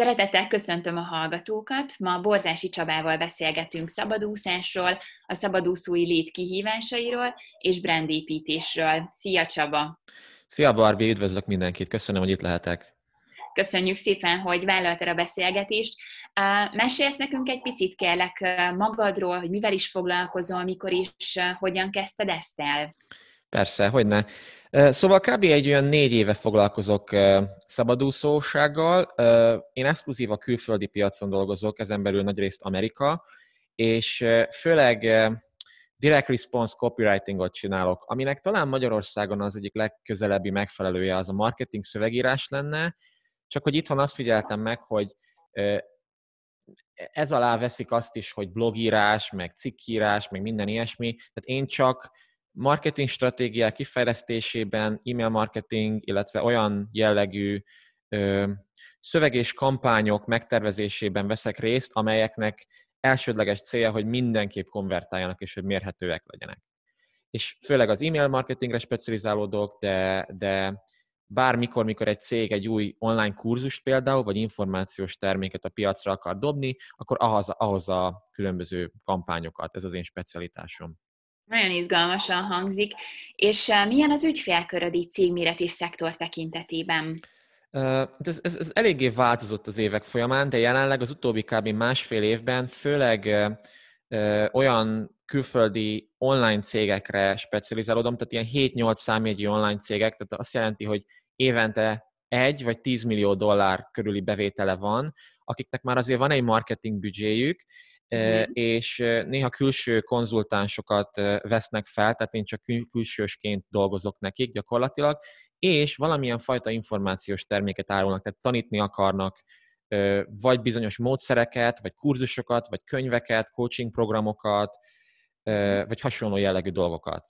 Szeretettel köszöntöm a hallgatókat. Ma Borzási Csabával beszélgetünk szabadúszásról, a szabadúszói lét kihívásairól és brandépítésről. Szia Csaba! Szia Barbi, üdvözlök mindenkit, köszönöm, hogy itt lehetek. Köszönjük szépen, hogy vállaltad a beszélgetést. Mesélsz nekünk egy picit kérlek magadról, hogy mivel is foglalkozol, mikor is, hogyan kezdted ezt el? Persze, hogy ne. Szóval kb. egy olyan négy éve foglalkozok szabadúszósággal. Én exkluzív a külföldi piacon dolgozok, ezen belül nagyrészt Amerika, és főleg direct response copywritingot csinálok, aminek talán Magyarországon az egyik legközelebbi megfelelője az a marketing szövegírás lenne, csak hogy itthon azt figyeltem meg, hogy ez alá veszik azt is, hogy blogírás, meg cikkírás, meg minden ilyesmi. Tehát én csak marketing stratégiák kifejlesztésében, e-mail marketing, illetve olyan jellegű ö, szöveg és kampányok megtervezésében veszek részt, amelyeknek elsődleges célja, hogy mindenképp konvertáljanak és hogy mérhetőek legyenek. És főleg az e-mail marketingre specializálódok, de, de bármikor, mikor egy cég egy új online kurzust például, vagy információs terméket a piacra akar dobni, akkor ahhoz, ahhoz a különböző kampányokat. Ez az én specialitásom. Nagyon izgalmasan hangzik. És eh, milyen az ügyfélköröd így cégméret és szektor tekintetében? Ez, ez, ez eléggé változott az évek folyamán, de jelenleg az utóbbi kb. másfél évben főleg olyan külföldi online cégekre specializálódom, tehát ilyen 7-8 számjegyű online cégek, tehát azt jelenti, hogy évente egy vagy 10 millió dollár körüli bevétele van, akiknek már azért van egy marketing büdzséjük, mm. és néha külső konzultánsokat vesznek fel, tehát én csak külsősként dolgozok nekik gyakorlatilag, és valamilyen fajta információs terméket árulnak, tehát tanítni akarnak, vagy bizonyos módszereket, vagy kurzusokat, vagy könyveket, coaching programokat, mhm. vagy hasonló jellegű dolgokat.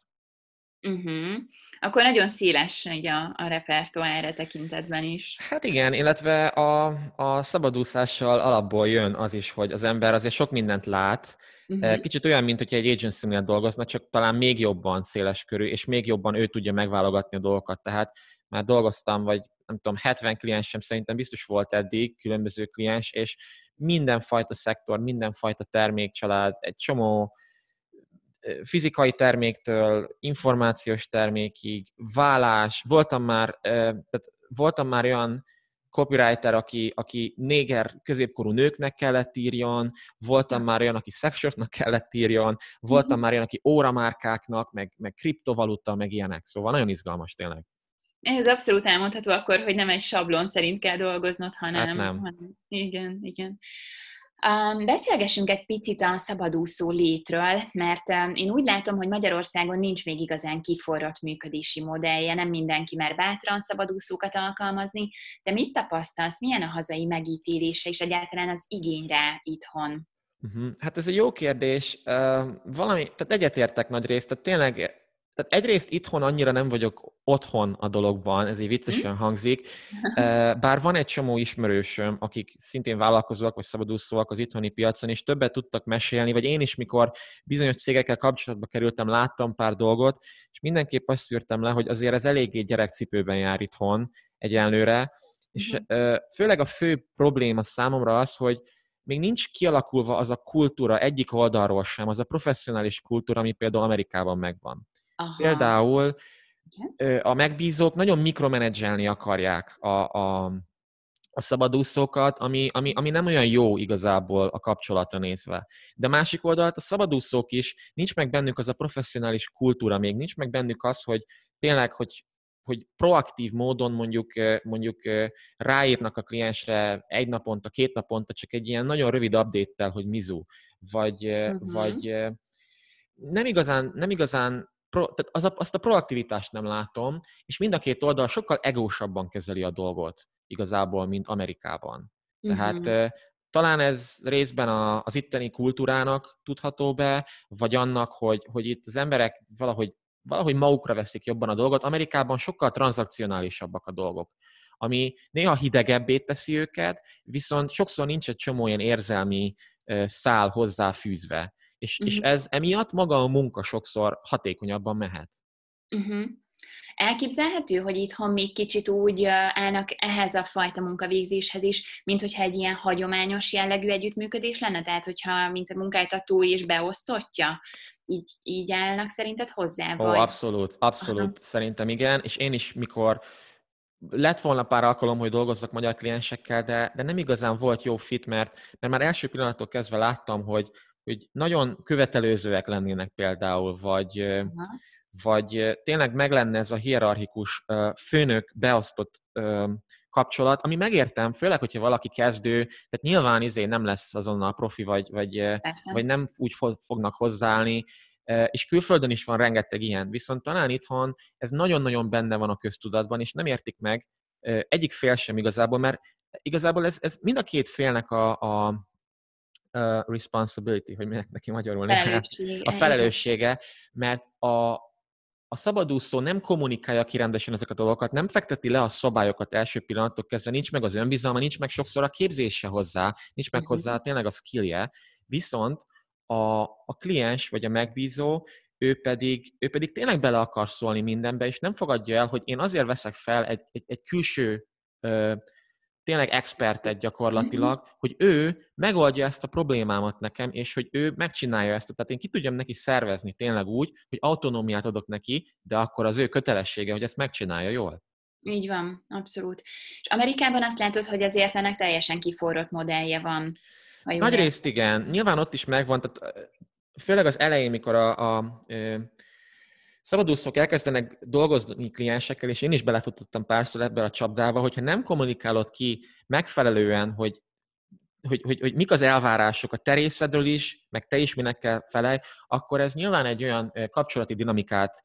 Uh-huh. Akkor nagyon széles egy a, a repertoár tekintetben is. Hát igen, illetve a, a szabadúszással alapból jön az is, hogy az ember azért sok mindent lát, uh-huh. Kicsit olyan, mint hogyha egy agency-nél dolgozna, csak talán még jobban széles körű, és még jobban ő tudja megválogatni a dolgokat. Tehát már dolgoztam, vagy nem tudom, 70 kliensem szerintem biztos volt eddig, különböző kliens, és mindenfajta szektor, mindenfajta termékcsalád, egy csomó fizikai terméktől, információs termékig, vállás, voltam már, tehát voltam már olyan copywriter, aki, aki néger középkorú nőknek kellett írjon, voltam már olyan, aki szexshopnak kellett írjon, voltam mm-hmm. már olyan, aki óramárkáknak, meg, meg kriptovaluta, meg ilyenek. Szóval nagyon izgalmas tényleg. Ez abszolút elmondható akkor, hogy nem egy sablon szerint kell dolgoznod, hanem... Hát nem. hanem igen, igen. Um, beszélgessünk egy picit a szabadúszó létről, mert én úgy látom, hogy Magyarországon nincs még igazán kiforrott működési modellje, nem mindenki mer bátran szabadúszókat alkalmazni, de mit tapasztalsz, milyen a hazai megítélése és egyáltalán az igényre itthon? Uh-huh. Hát ez egy jó kérdés. Valami, tehát egyetértek nagy részt, tehát tényleg tehát egyrészt itthon annyira nem vagyok otthon a dologban, ez így viccesen mhm. hangzik, bár van egy csomó ismerősöm, akik szintén vállalkozóak vagy szabadúszóak az itthoni piacon, és többet tudtak mesélni, vagy én is, mikor bizonyos cégekkel kapcsolatba kerültem, láttam pár dolgot, és mindenképp azt szűrtem le, hogy azért ez eléggé gyerekcipőben jár itthon egyenlőre, és uh-huh. főleg a fő probléma számomra az, hogy még nincs kialakulva az a kultúra egyik oldalról sem, az a professzionális kultúra, ami például Amerikában megvan. Aha. Például a megbízók nagyon mikromenedzselni akarják a, a, a szabadúszókat, ami, ami, ami nem olyan jó igazából a kapcsolatra nézve. De másik oldalt a szabadúszók is, nincs meg bennük az a professzionális kultúra még, nincs meg bennük az, hogy tényleg, hogy hogy proaktív módon mondjuk, mondjuk ráírnak a kliensre egy naponta, két naponta csak egy ilyen nagyon rövid update-tel, hogy mizu, vagy, uh-huh. vagy nem igazán, nem igazán pro, tehát az a, azt a proaktivitást nem látom, és mind a két oldal sokkal egósabban kezeli a dolgot igazából, mint Amerikában. Tehát uh-huh. talán ez részben a, az itteni kultúrának tudható be, vagy annak, hogy, hogy itt az emberek valahogy, valahogy magukra veszik jobban a dolgot. Amerikában sokkal tranzakcionálisabbak a dolgok ami néha hidegebbé teszi őket, viszont sokszor nincs egy csomó ilyen érzelmi szál hozzáfűzve. És, uh-huh. és ez emiatt maga a munka sokszor hatékonyabban mehet. Uh-huh. elképzelhető, hogy itthon még kicsit úgy állnak ehhez a fajta munkavégzéshez is, mint hogyha egy ilyen hagyományos jellegű együttműködés lenne? Tehát, hogyha mint a munkáltató is beosztotja, így, így állnak szerinted hozzá? Ó, vagy? abszolút, abszolút, Aha. szerintem igen, és én is, mikor lett volna pár alkalom, hogy dolgozzak magyar kliensekkel, de, de nem igazán volt jó fit, mert, mert már első pillanattól kezdve láttam, hogy, hogy nagyon követelőzőek lennének például, vagy, Aha. vagy tényleg meg lenne ez a hierarchikus főnök beosztott kapcsolat, ami megértem, főleg, hogyha valaki kezdő, tehát nyilván izé nem lesz azonnal profi, vagy, vagy, vagy nem úgy fognak hozzáállni, és külföldön is van rengeteg ilyen, viszont talán itthon ez nagyon-nagyon benne van a köztudatban, és nem értik meg egyik fél sem igazából, mert igazából ez, ez mind a két félnek a, a, responsibility, hogy minek neki magyarul felelőssége. a felelőssége, mert a, a szabadúszó nem kommunikálja ki rendesen ezeket a dolgokat, nem fekteti le a szabályokat első pillanattól kezdve, nincs meg az önbizalma, nincs meg sokszor a képzése hozzá, nincs meg uh-huh. hozzá tényleg a skillje, viszont a, a kliens vagy a megbízó, ő pedig, ő pedig tényleg bele akar szólni mindenbe, és nem fogadja el, hogy én azért veszek fel egy, egy, egy külső, ö, tényleg expertet gyakorlatilag, mm-hmm. hogy ő megoldja ezt a problémámat nekem, és hogy ő megcsinálja ezt. Tehát én ki tudjam neki szervezni tényleg úgy, hogy autonómiát adok neki, de akkor az ő kötelessége, hogy ezt megcsinálja jól. Így van, abszolút. És Amerikában azt látod, hogy azért ennek teljesen kiforrott modellje van. Nagy részt igen. Nyilván ott is megvan, tehát főleg az elején, mikor a, a szabadúszók elkezdenek dolgozni kliensekkel, és én is belefutottam párszor ebbe a csapdába, hogyha nem kommunikálod ki megfelelően, hogy hogy, hogy, hogy mik az elvárások a terészedről is, meg te is minek kell felej, akkor ez nyilván egy olyan kapcsolati dinamikát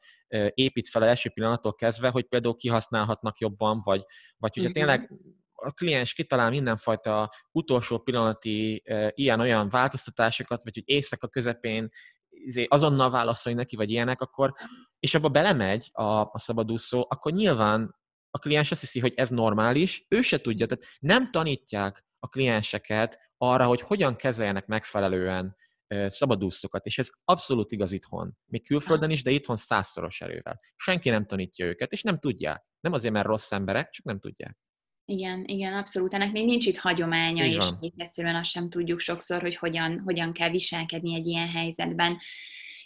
épít fel első pillanattól kezdve, hogy például kihasználhatnak jobban, vagy, vagy hogyha tényleg a kliens kitalál mindenfajta utolsó pillanati e, ilyen-olyan változtatásokat, vagy hogy éjszaka közepén izé, azonnal válaszolj neki, vagy ilyenek, akkor, és abba belemegy a, a szabadúszó, akkor nyilván a kliens azt hiszi, hogy ez normális, ő se tudja, tehát nem tanítják a klienseket arra, hogy hogyan kezeljenek megfelelően szabadúszókat, és ez abszolút igaz itthon. Még külföldön is, de itthon százszoros erővel. Senki nem tanítja őket, és nem tudják. Nem azért, mert rossz emberek, csak nem tudják. Igen, igen, abszolút. Ennek még nincs itt hagyománya, Így és itt egyszerűen azt sem tudjuk sokszor, hogy hogyan, hogyan kell viselkedni egy ilyen helyzetben.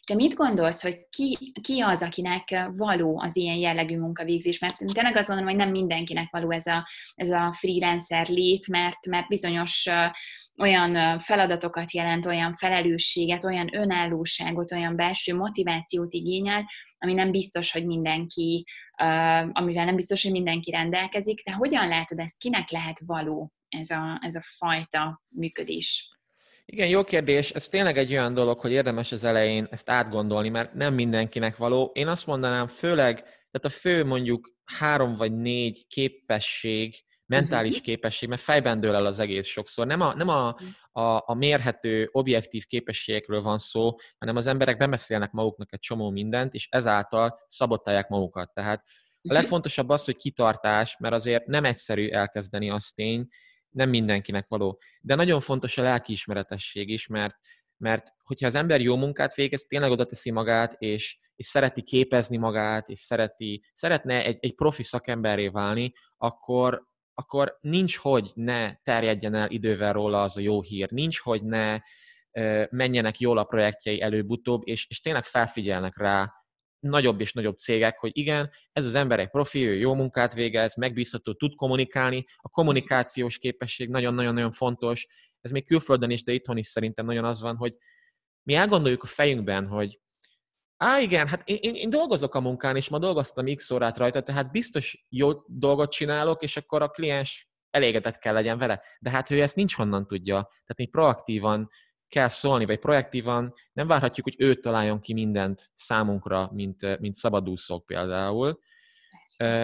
Te mit gondolsz, hogy ki, ki az, akinek való az ilyen jellegű munkavégzés? Mert tényleg azt gondolom, hogy nem mindenkinek való ez a, ez a freelancer lét, mert, mert bizonyos olyan feladatokat jelent, olyan felelősséget, olyan önállóságot, olyan belső motivációt igényel, ami nem biztos, hogy mindenki, amivel nem biztos, hogy mindenki rendelkezik. De hogyan látod ezt, kinek lehet való ez a, ez a fajta működés? Igen, jó kérdés. Ez tényleg egy olyan dolog, hogy érdemes az elején ezt átgondolni, mert nem mindenkinek való. Én azt mondanám, főleg, tehát a fő mondjuk három vagy négy képesség, mentális uh-huh. képesség, mert fejben dől el az egész sokszor. Nem a, nem a, a, a mérhető, objektív képességekről van szó, hanem az emberek bemeszélnek maguknak egy csomó mindent, és ezáltal szabotálják magukat. Tehát a mhm. legfontosabb az, hogy kitartás, mert azért nem egyszerű elkezdeni azt tény, nem mindenkinek való. De nagyon fontos a lelkiismeretesség is, mert, mert hogyha az ember jó munkát végez, tényleg oda teszi magát, és, és szereti képezni magát, és szereti, szeretne egy, egy profi szakemberré válni, akkor, akkor nincs, hogy ne terjedjen el idővel róla az a jó hír, nincs, hogy ne menjenek jól a projektjei előbb-utóbb, és, és tényleg felfigyelnek rá nagyobb és nagyobb cégek, hogy igen, ez az ember egy profi, ő jó munkát végez, megbízható, tud kommunikálni, a kommunikációs képesség nagyon-nagyon-nagyon fontos, ez még külföldön is, de itthon is szerintem nagyon az van, hogy mi elgondoljuk a fejünkben, hogy Á, igen, hát én, én, én dolgozok a munkán, és ma dolgoztam x órát rajta, tehát biztos jó dolgot csinálok, és akkor a kliens elégedett kell legyen vele. De hát ő ezt nincs honnan tudja. Tehát mi proaktívan kell szólni, vagy projektívan nem várhatjuk, hogy ő találjon ki mindent számunkra, mint, mint szabadúszók például.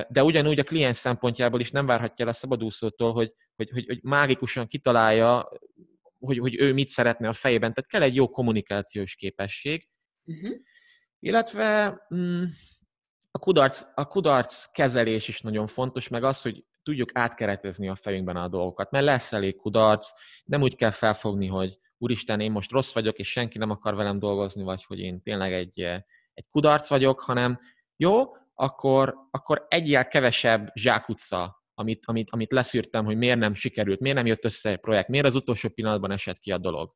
De ugyanúgy a kliens szempontjából is nem várhatja el a szabadúszótól, hogy, hogy, hogy, hogy mágikusan kitalálja, hogy, hogy ő mit szeretne a fejében. Tehát kell egy jó kommunikációs képesség. Uh-huh. Illetve mm, a, kudarc, a kudarc kezelés is nagyon fontos, meg az, hogy tudjuk átkeretezni a fejünkben a dolgokat, mert lesz elég kudarc, nem úgy kell felfogni, hogy úristen, én most rossz vagyok, és senki nem akar velem dolgozni, vagy hogy én tényleg egy, egy kudarc vagyok, hanem jó, akkor, akkor egyel kevesebb zsákutca, amit, amit, amit leszűrtem, hogy miért nem sikerült, miért nem jött össze egy projekt, miért az utolsó pillanatban esett ki a dolog.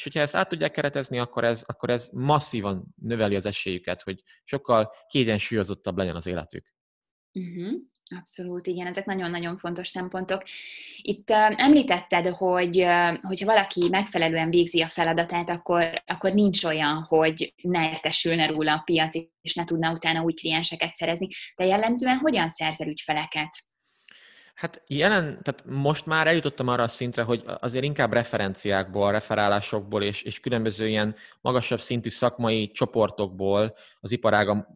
És hogyha ezt át tudják keretezni, akkor ez, akkor ez masszívan növeli az esélyüket, hogy sokkal kiegyensúlyozottabb legyen az életük. Uh-huh. Abszolút, igen, ezek nagyon-nagyon fontos szempontok. Itt uh, említetted, hogy uh, hogyha valaki megfelelően végzi a feladatát, akkor, akkor nincs olyan, hogy ne értesülne róla a piac, és ne tudna utána új klienseket szerezni. De jellemzően hogyan szerzel ügyfeleket? Hát jelen, tehát most már eljutottam arra a szintre, hogy azért inkább referenciákból, referálásokból és, és különböző ilyen magasabb szintű szakmai csoportokból, az iparágam,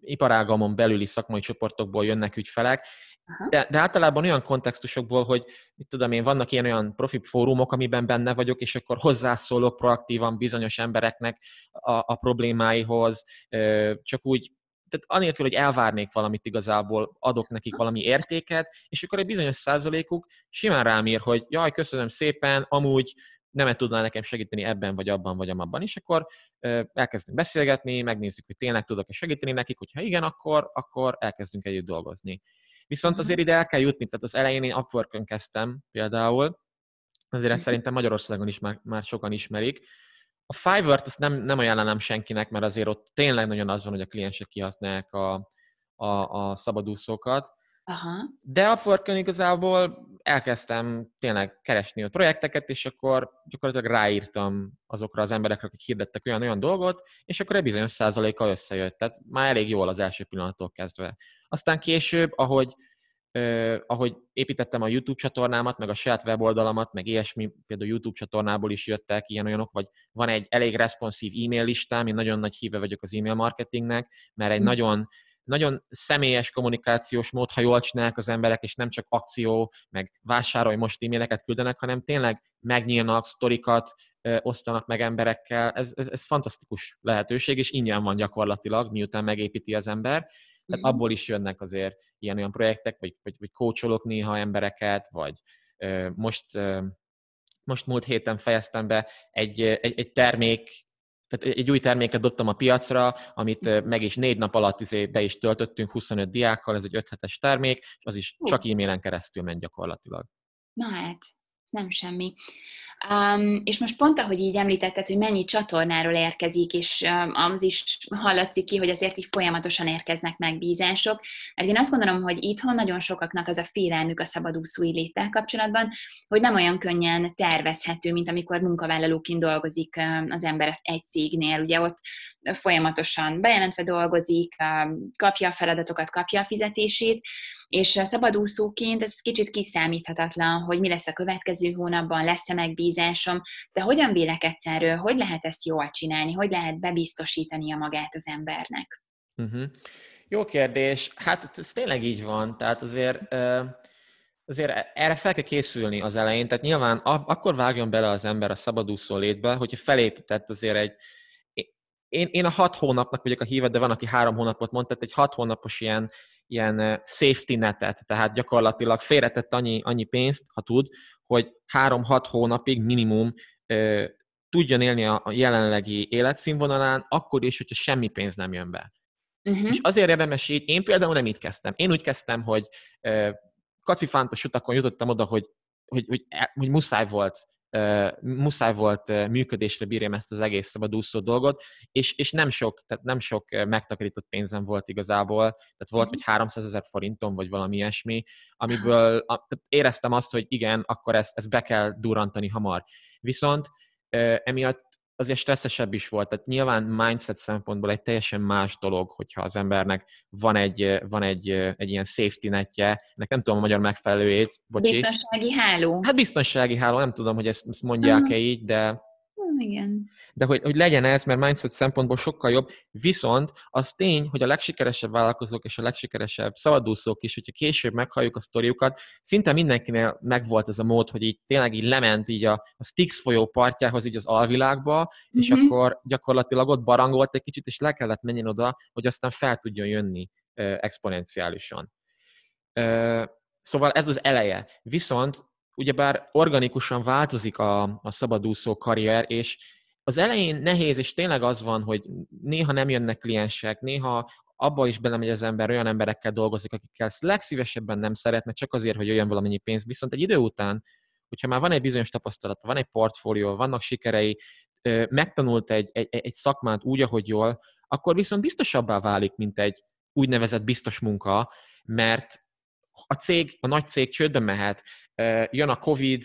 iparágamon belüli szakmai csoportokból jönnek ügyfelek, de, de általában olyan kontextusokból, hogy mit tudom én, vannak ilyen olyan profi fórumok, amiben benne vagyok, és akkor hozzászólok proaktívan bizonyos embereknek a, a problémáihoz, csak úgy tehát anélkül, hogy elvárnék valamit igazából, adok nekik valami értéket, és akkor egy bizonyos százalékuk simán rám ír, hogy jaj, köszönöm szépen, amúgy nem tudná nekem segíteni ebben, vagy abban, vagy amabban, és akkor elkezdünk beszélgetni, megnézzük, hogy tényleg tudok-e segíteni nekik, hogyha igen, akkor, akkor elkezdünk együtt dolgozni. Viszont azért ide el kell jutni, tehát az elején én upwork kezdtem például, azért ezt mhm. szerintem Magyarországon is már, már sokan ismerik, a Fiverr-t azt nem, nem ajánlanám senkinek, mert azért ott tényleg nagyon az van, hogy a kliensek kihasználják a, a, a szabadúszókat. Aha. De a Forkön igazából elkezdtem tényleg keresni a projekteket, és akkor gyakorlatilag ráírtam azokra az emberekre, akik hirdettek olyan-olyan dolgot, és akkor egy bizonyos százaléka összejött. Tehát már elég jól az első pillanattól kezdve. Aztán később, ahogy Uh, ahogy építettem a YouTube csatornámat, meg a saját weboldalamat, meg ilyesmi, például YouTube csatornából is jöttek ilyen olyanok, vagy van egy elég responsív e-mail listám, én nagyon nagy híve vagyok az e-mail marketingnek, mert egy mm. nagyon, nagyon személyes kommunikációs mód, ha jól csinálják az emberek, és nem csak akció, meg vásárolj most e-maileket küldenek, hanem tényleg megnyílnak, sztorikat ö, osztanak meg emberekkel. Ez, ez, ez fantasztikus lehetőség, és ingyen van gyakorlatilag, miután megépíti az ember tehát abból is jönnek azért ilyen olyan projektek, vagy, vagy, vagy coacholok néha embereket, vagy ö, most, ö, most múlt héten fejeztem be egy, egy, egy termék, tehát egy új terméket dobtam a piacra, amit meg is négy nap alatt izé be is töltöttünk 25 diákkal, ez egy 5 hetes termék, és az is csak e-mailen keresztül ment gyakorlatilag. Na hát, ez nem semmi. Um, és most pont, ahogy így említetted, hogy mennyi csatornáról érkezik, és um, az is hallatszik ki, hogy azért így folyamatosan érkeznek megbízások, mert én azt gondolom, hogy itthon nagyon sokaknak az a félelmük a szabadúszói léttel kapcsolatban, hogy nem olyan könnyen tervezhető, mint amikor munkavállalóként dolgozik az ember egy cégnél. Ugye ott folyamatosan bejelentve dolgozik, kapja a feladatokat, kapja a fizetését, és szabadúszóként ez kicsit kiszámíthatatlan, hogy mi lesz a következő hónapban, lesz-e megbízásom, de hogyan vélekedsz erről, hogy lehet ezt jól csinálni, hogy lehet bebiztosítani a magát az embernek? Uh-huh. Jó kérdés. Hát ez tényleg így van. Tehát azért, azért erre fel kell készülni az elején. Tehát nyilván akkor vágjon bele az ember a szabadúszó létbe, hogyha felépített azért egy, én, én a hat hónapnak vagyok a híve, de van, aki három hónapot mond, tehát egy hat hónapos ilyen ilyen safety netet, tehát gyakorlatilag félretett annyi, annyi pénzt, ha tud, hogy három-hat hónapig minimum ö, tudjon élni a, a jelenlegi életszínvonalán, akkor is, hogyha semmi pénz nem jön be. Uh-huh. És azért érdemes így, én például nem így kezdtem. Én úgy kezdtem, hogy ö, kacifántos utakon jutottam oda, hogy, hogy, hogy, hogy muszáj volt muszáj volt működésre bírjam ezt az egész szabadúszó dolgot, és, és nem sok, tehát nem sok megtakarított pénzem volt igazából, tehát volt vagy 300 ezer forintom, vagy valami ilyesmi, amiből a, tehát éreztem azt, hogy igen, akkor ezt, ezt be kell durantani hamar. Viszont emiatt azért stresszesebb is volt. Tehát nyilván mindset szempontból egy teljesen más dolog, hogyha az embernek van egy, van egy, egy ilyen safety netje, ennek nem tudom a magyar megfelelőjét, bocsi. Biztonsági háló. Hát biztonsági háló, nem tudom, hogy ezt mondják-e így, de igen. De hogy, hogy legyen ez, mert mindset szempontból sokkal jobb. Viszont az tény, hogy a legsikeresebb vállalkozók és a legsikeresebb szabadúszók is, hogyha később meghalljuk a sztoriukat, szinte mindenkinél megvolt ez a mód, hogy így tényleg így lement így a, a Styx folyó partjához, így az alvilágba, mm-hmm. és mhm. akkor gyakorlatilag ott barangolt egy kicsit, és le kellett menjen oda, hogy aztán fel tudjon jönni exponenciálisan. Szóval ez az eleje. Viszont ugyebár organikusan változik a, a szabadúszó karrier, és az elején nehéz, és tényleg az van, hogy néha nem jönnek kliensek, néha abba is belemegy az ember, olyan emberekkel dolgozik, akikkel legszívesebben nem szeretne, csak azért, hogy olyan valamennyi pénz. Viszont egy idő után, hogyha már van egy bizonyos tapasztalata, van egy portfólió, vannak sikerei, megtanult egy, egy, egy szakmát úgy, ahogy jól, akkor viszont biztosabbá válik, mint egy úgynevezett biztos munka, mert a cég, a nagy cég csődbe mehet, jön a Covid,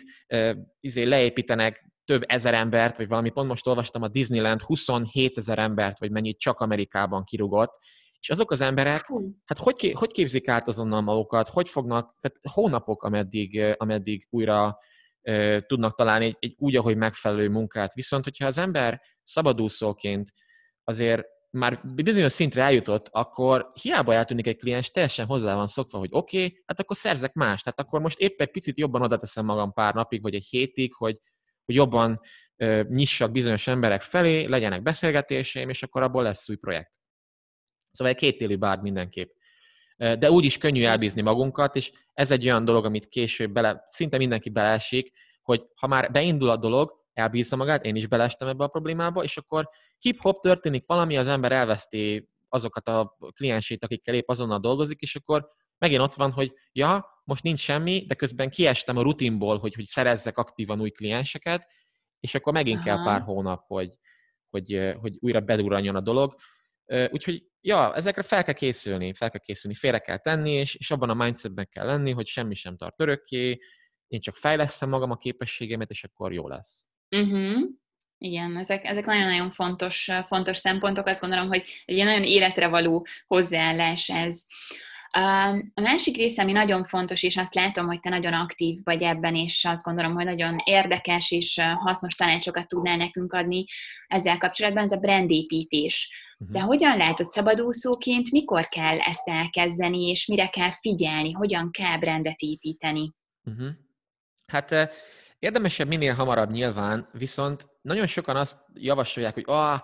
izé leépítenek több ezer embert, vagy valami pont most olvastam, a Disneyland 27 ezer embert, vagy mennyit csak Amerikában kirugott, és azok az emberek, hát hogy, hogy képzik át azonnal magukat, hogy fognak, tehát hónapok, ameddig, ameddig újra uh, tudnak találni egy, egy úgy, ahogy megfelelő munkát. Viszont, hogyha az ember szabadúszóként azért már bizonyos szintre eljutott, akkor hiába eltűnik egy kliens, teljesen hozzá van szokva, hogy oké, okay, hát akkor szerzek más. Tehát akkor most épp egy picit jobban oda teszem magam pár napig, vagy egy hétig, hogy, hogy jobban uh, nyissak bizonyos emberek felé, legyenek beszélgetéseim, és akkor abból lesz új projekt. Szóval egy kétélű bár mindenképp. De úgy is könnyű elbízni magunkat, és ez egy olyan dolog, amit később bele, szinte mindenki beleesik, hogy ha már beindul a dolog, elbízza magát, én is beleestem ebbe a problémába, és akkor hip-hop történik valami, az ember elveszti azokat a kliensét, akikkel épp azonnal dolgozik, és akkor megint ott van, hogy ja, most nincs semmi, de közben kiestem a rutinból, hogy, hogy szerezzek aktívan új klienseket, és akkor megint Aha. kell pár hónap, hogy, hogy, hogy újra bedurranjon a dolog. Úgyhogy ja, ezekre fel kell készülni, fel kell készülni, félre kell tenni, és, és abban a mindsetben kell lenni, hogy semmi sem tart örökké, én csak fejleszem magam a képességemet, és akkor jó lesz. Uh-huh. Igen, ezek, ezek nagyon-nagyon fontos, fontos szempontok. Azt gondolom, hogy egy ilyen nagyon életre való hozzáállás ez. A másik része, ami nagyon fontos, és azt látom, hogy te nagyon aktív vagy ebben, és azt gondolom, hogy nagyon érdekes és hasznos tanácsokat tudnál nekünk adni ezzel kapcsolatban, ez a brandépítés. De hogyan látod szabadúszóként, mikor kell ezt elkezdeni, és mire kell figyelni, hogyan kell brandet építeni? Uh-huh. Hát érdemesebb minél hamarabb nyilván, viszont nagyon sokan azt javasolják, hogy ah,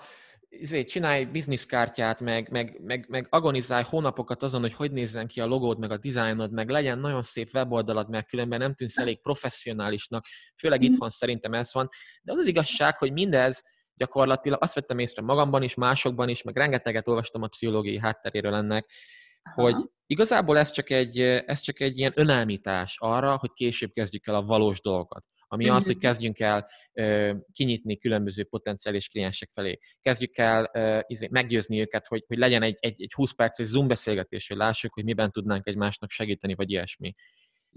izé, csinálj bizniszkártyát, meg, meg, meg, meg agonizálj hónapokat azon, hogy hogy nézzen ki a logód, meg a dizájnod, meg legyen nagyon szép weboldalad, mert különben nem tűnsz elég professzionálisnak, főleg mhm. itthon szerintem ez van. De az az igazság, hogy mindez gyakorlatilag azt vettem észre magamban is, másokban is, meg rengeteget olvastam a pszichológiai hátteréről ennek, Aha. hogy igazából ez csak, egy, ez csak egy ilyen önállítás arra, hogy később kezdjük el a valós dolgokat ami az, hogy kezdjünk el kinyitni különböző potenciális kliensek felé. Kezdjük el izé, meggyőzni őket, hogy, hogy legyen egy, egy, egy 20 perces Zoom beszélgetés, hogy lássuk, hogy miben tudnánk egymásnak segíteni, vagy ilyesmi.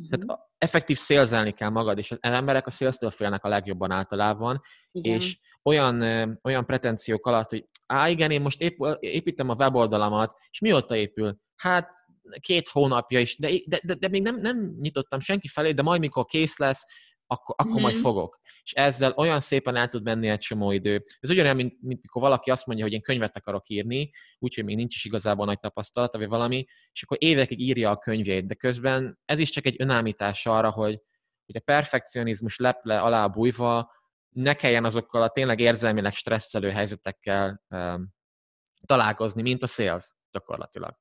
Tehát effektív szélzelni kell magad, és az emberek a szélztől félnek a legjobban általában, igen. és olyan, olyan pretenciók alatt, hogy á, igen, én most épp, építem a weboldalamat, és mióta épül? Hát két hónapja is, de, de, de, de még nem, nem nyitottam senki felé, de majd mikor kész lesz, akkor, akkor mm-hmm. majd fogok. És ezzel olyan szépen el tud menni egy csomó idő. Ez ugyanolyan, mint, mint mikor valaki azt mondja, hogy én könyvet akarok írni, úgyhogy még nincs is igazából nagy tapasztalata, vagy valami, és akkor évekig írja a könyvét, de közben ez is csak egy önállítás arra, hogy, hogy a perfekcionizmus leple alá bújva ne kelljen azokkal a tényleg érzelmileg stresszelő helyzetekkel um, találkozni, mint a sales gyakorlatilag.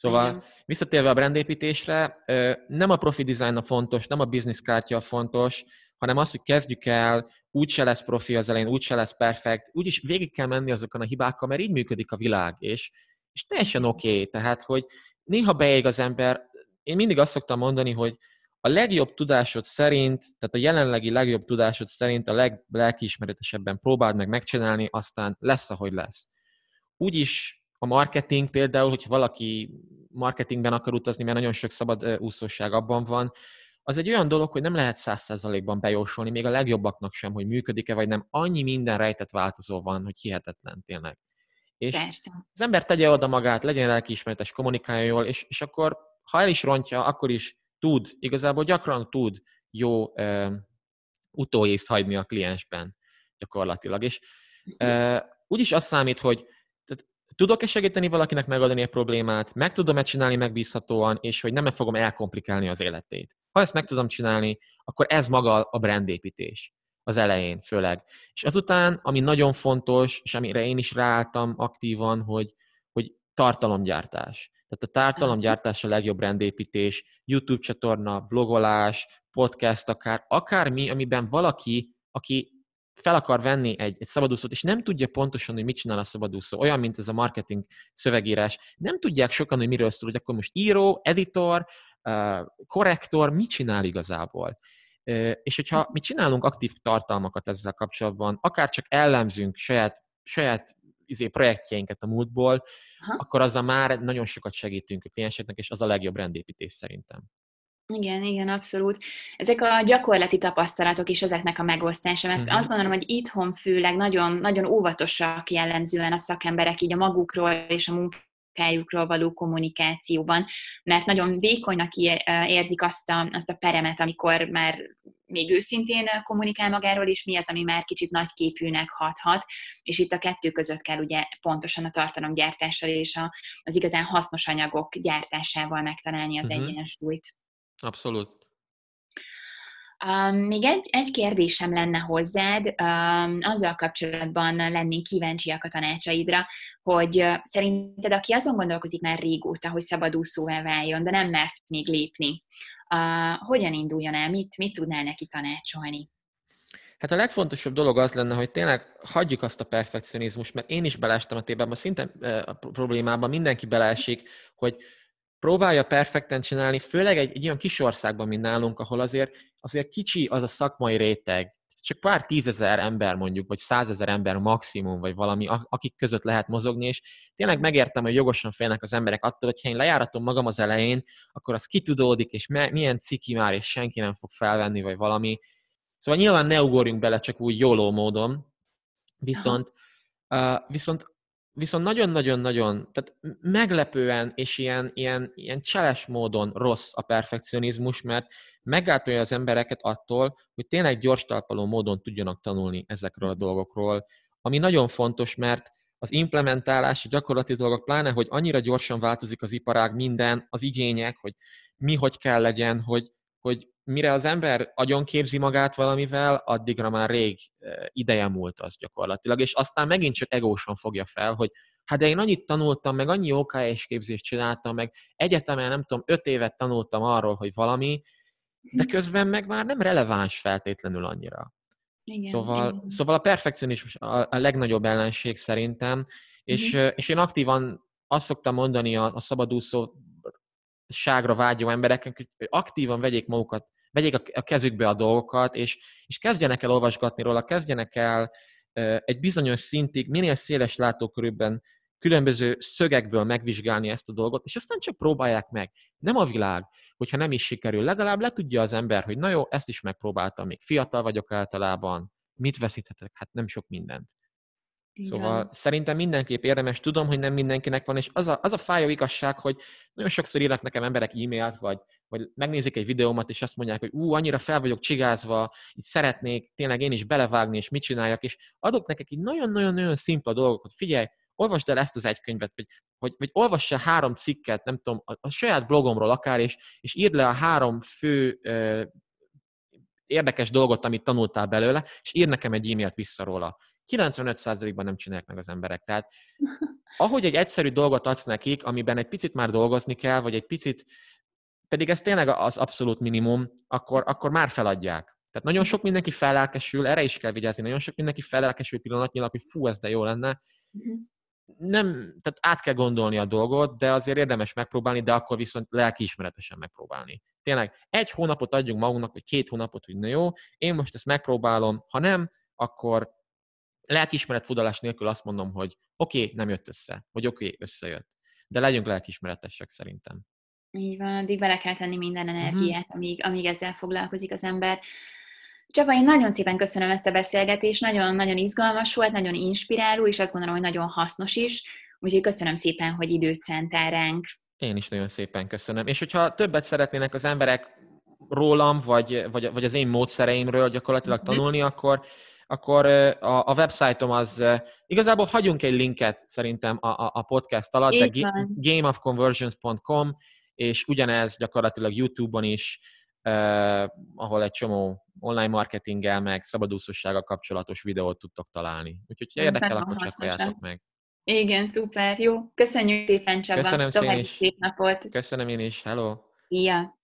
Szóval Igen. visszatérve a brandépítésre, nem a profi design a fontos, nem a business kártya a fontos, hanem az, hogy kezdjük el, úgyse lesz profi az elején, úgyse lesz perfekt, úgyis végig kell menni azokon a hibákkal, mert így működik a világ, és, és teljesen oké. Okay. Tehát, hogy néha beég az ember, én mindig azt szoktam mondani, hogy a legjobb tudásod szerint, tehát a jelenlegi legjobb tudásod szerint a leglelkiismeretesebben próbáld meg megcsinálni, aztán lesz, ahogy lesz. Úgyis a marketing például, hogyha valaki marketingben akar utazni, mert nagyon sok szabad úszóság abban van, az egy olyan dolog, hogy nem lehet száz százalékban bejósolni, még a legjobbaknak sem, hogy működik-e, vagy nem. Annyi minden rejtett változó van, hogy hihetetlen tényleg. És Persze. az ember tegye oda magát, legyen lelkiismeretes, kommunikáljon jól, és, és akkor, ha el is rontja, akkor is tud, igazából gyakran tud jó uh, utóészt hagyni a kliensben gyakorlatilag. És uh, úgyis azt számít, hogy tudok-e segíteni valakinek megoldani a problémát, meg tudom-e csinálni megbízhatóan, és hogy nem -e fogom elkomplikálni az életét. Ha ezt meg tudom csinálni, akkor ez maga a brandépítés az elején főleg. És azután, ami nagyon fontos, és amire én is ráálltam aktívan, hogy, hogy tartalomgyártás. Tehát a tartalomgyártás a legjobb brandépítés, YouTube csatorna, blogolás, podcast akár, akármi, amiben valaki, aki fel akar venni egy, egy szabadúszót, és nem tudja pontosan, hogy mit csinál a szabadúszó, olyan, mint ez a marketing szövegírás, nem tudják sokan, hogy miről szól, hogy akkor most író, editor, korrektor, mit csinál igazából. És hogyha mi csinálunk aktív tartalmakat ezzel kapcsolatban, akár csak ellenzünk saját, saját izé, projektjeinket a múltból, Aha. akkor azzal már nagyon sokat segítünk a klienseknek, és az a legjobb rendépítés szerintem. Igen, igen, abszolút. Ezek a gyakorlati tapasztalatok is ezeknek a megosztása, mert uh-huh. azt gondolom, hogy itthon főleg nagyon, nagyon óvatosak jellemzően a szakemberek így a magukról és a munkájukról való kommunikációban, mert nagyon vékonynak érzik azt a, azt a peremet, amikor már még őszintén kommunikál magáról, és mi az, ami már kicsit nagyképűnek hathat, és itt a kettő között kell ugye pontosan a tartalomgyártással és a, az igazán hasznos anyagok gyártásával megtalálni az uh-huh. egyensúlyt. Abszolút. Um, még egy, egy kérdésem lenne hozzád, um, azzal kapcsolatban lennénk kíváncsiak a tanácsaidra, hogy uh, szerinted, aki azon gondolkozik már régóta, hogy szabadúszóvá váljon, de nem mert még lépni, uh, hogyan induljon el, mit, mit tudnál neki tanácsolni? Hát a legfontosabb dolog az lenne, hogy tényleg hagyjuk azt a perfekcionizmust, mert én is beleestem a tébában, szinte a problémában mindenki beleesik, hogy próbálja perfekten csinálni, főleg egy, egy olyan kis országban, mint nálunk, ahol azért, azért kicsi az a szakmai réteg, csak pár tízezer ember mondjuk, vagy százezer ember maximum, vagy valami, akik között lehet mozogni, és tényleg megértem, hogy jogosan félnek az emberek attól, hogy ha én lejáratom magam az elején, akkor az kitudódik, és me- milyen ciki már, és senki nem fog felvenni, vagy valami. Szóval nyilván ne ugorjunk bele csak úgy jóló módon, viszont, uh, viszont viszont nagyon-nagyon-nagyon, tehát meglepően és ilyen, ilyen, ilyen cseles módon rossz a perfekcionizmus, mert meggátolja az embereket attól, hogy tényleg gyors talpaló módon tudjanak tanulni ezekről a dolgokról, ami nagyon fontos, mert az implementálás, a gyakorlati dolgok, pláne, hogy annyira gyorsan változik az iparág, minden, az igények, hogy mi hogy kell legyen, hogy, hogy mire az ember agyon képzi magát valamivel, addigra már rég ideje múlt az gyakorlatilag, és aztán megint csak egósan fogja fel, hogy hát de én annyit tanultam, meg annyi OKS képzést csináltam, meg egyetemen nem tudom, öt évet tanultam arról, hogy valami, de közben meg már nem releváns feltétlenül annyira. Igen, szóval, igen. szóval a perfekcionizmus a, a legnagyobb ellenség szerintem, és, uh-huh. és én aktívan azt szoktam mondani a, a szabadúszó ságra vágyó embereknek, hogy aktívan vegyék magukat vegyék a kezükbe a dolgokat, és, és kezdjenek el olvasgatni róla, kezdjenek el egy bizonyos szintig, minél széles látókörülben különböző szögekből megvizsgálni ezt a dolgot, és aztán csak próbálják meg. Nem a világ, hogyha nem is sikerül, legalább le tudja az ember, hogy na jó, ezt is megpróbáltam, még fiatal vagyok általában, mit veszíthetek? Hát nem sok mindent. Igen. Szóval szerintem mindenképp érdemes, tudom, hogy nem mindenkinek van, és az a, az a fájó igazság, hogy nagyon sokszor írnak nekem emberek e-mailt, vagy, vagy megnézik egy videómat, és azt mondják, hogy ú, annyira fel vagyok csigázva, így szeretnék tényleg én is belevágni, és mit csináljak, és adok nekik egy nagyon-nagyon-nagyon szimpla dolgokat. Figyelj, olvasd el ezt az egy könyvet, vagy, vagy, vagy olvass el három cikket, nem tudom, a, a saját blogomról akár, és, és írd le a három fő ö, érdekes dolgot, amit tanultál belőle, és ír nekem egy e-mailt vissza róla. 95%-ban nem csinálják meg az emberek. Tehát ahogy egy egyszerű dolgot adsz nekik, amiben egy picit már dolgozni kell, vagy egy picit, pedig ez tényleg az abszolút minimum, akkor, akkor már feladják. Tehát nagyon sok mindenki fellelkesül, erre is kell vigyázni, nagyon sok mindenki fellelkesül pillanatnyilag, hogy fú, ez de jó lenne. Mhm. Nem, tehát át kell gondolni a dolgot, de azért érdemes megpróbálni, de akkor viszont lelkiismeretesen megpróbálni. Tényleg egy hónapot adjunk magunknak, vagy két hónapot, hogy na jó, én most ezt megpróbálom, ha nem, akkor lelkiismeret fudalás nélkül azt mondom, hogy oké, okay, nem jött össze, vagy oké, okay, összejött. De legyünk lelkiismeretesek szerintem. Így van, addig bele kell tenni minden mhm. energiát, uh-huh. amíg, amíg ezzel foglalkozik az ember. Csaba, én nagyon szépen köszönöm ezt a beszélgetést, nagyon-nagyon izgalmas volt, nagyon inspiráló, és azt gondolom, hogy nagyon hasznos is. Úgyhogy köszönöm szépen, hogy időt szántál ránk. Én is nagyon szépen köszönöm. És hogyha többet szeretnének az emberek rólam, vagy, vagy, vagy az én módszereimről gyakorlatilag mhm. tanulni, akkor akkor a, a websájtom az, igazából hagyunk egy linket szerintem a, a, a podcast alatt, de gameofconversions.com, és ugyanez gyakorlatilag YouTube-on is, eh, ahol egy csomó online marketinggel, meg szabadúszósággal kapcsolatos videót tudtok találni. Úgyhogy, ha érdekel, akkor csekkoljátok meg. Igen, szuper, jó. Köszönjük szépen, Csaba. Köszönöm szépen is. Szép napot. Köszönöm én is. Hello. Szia.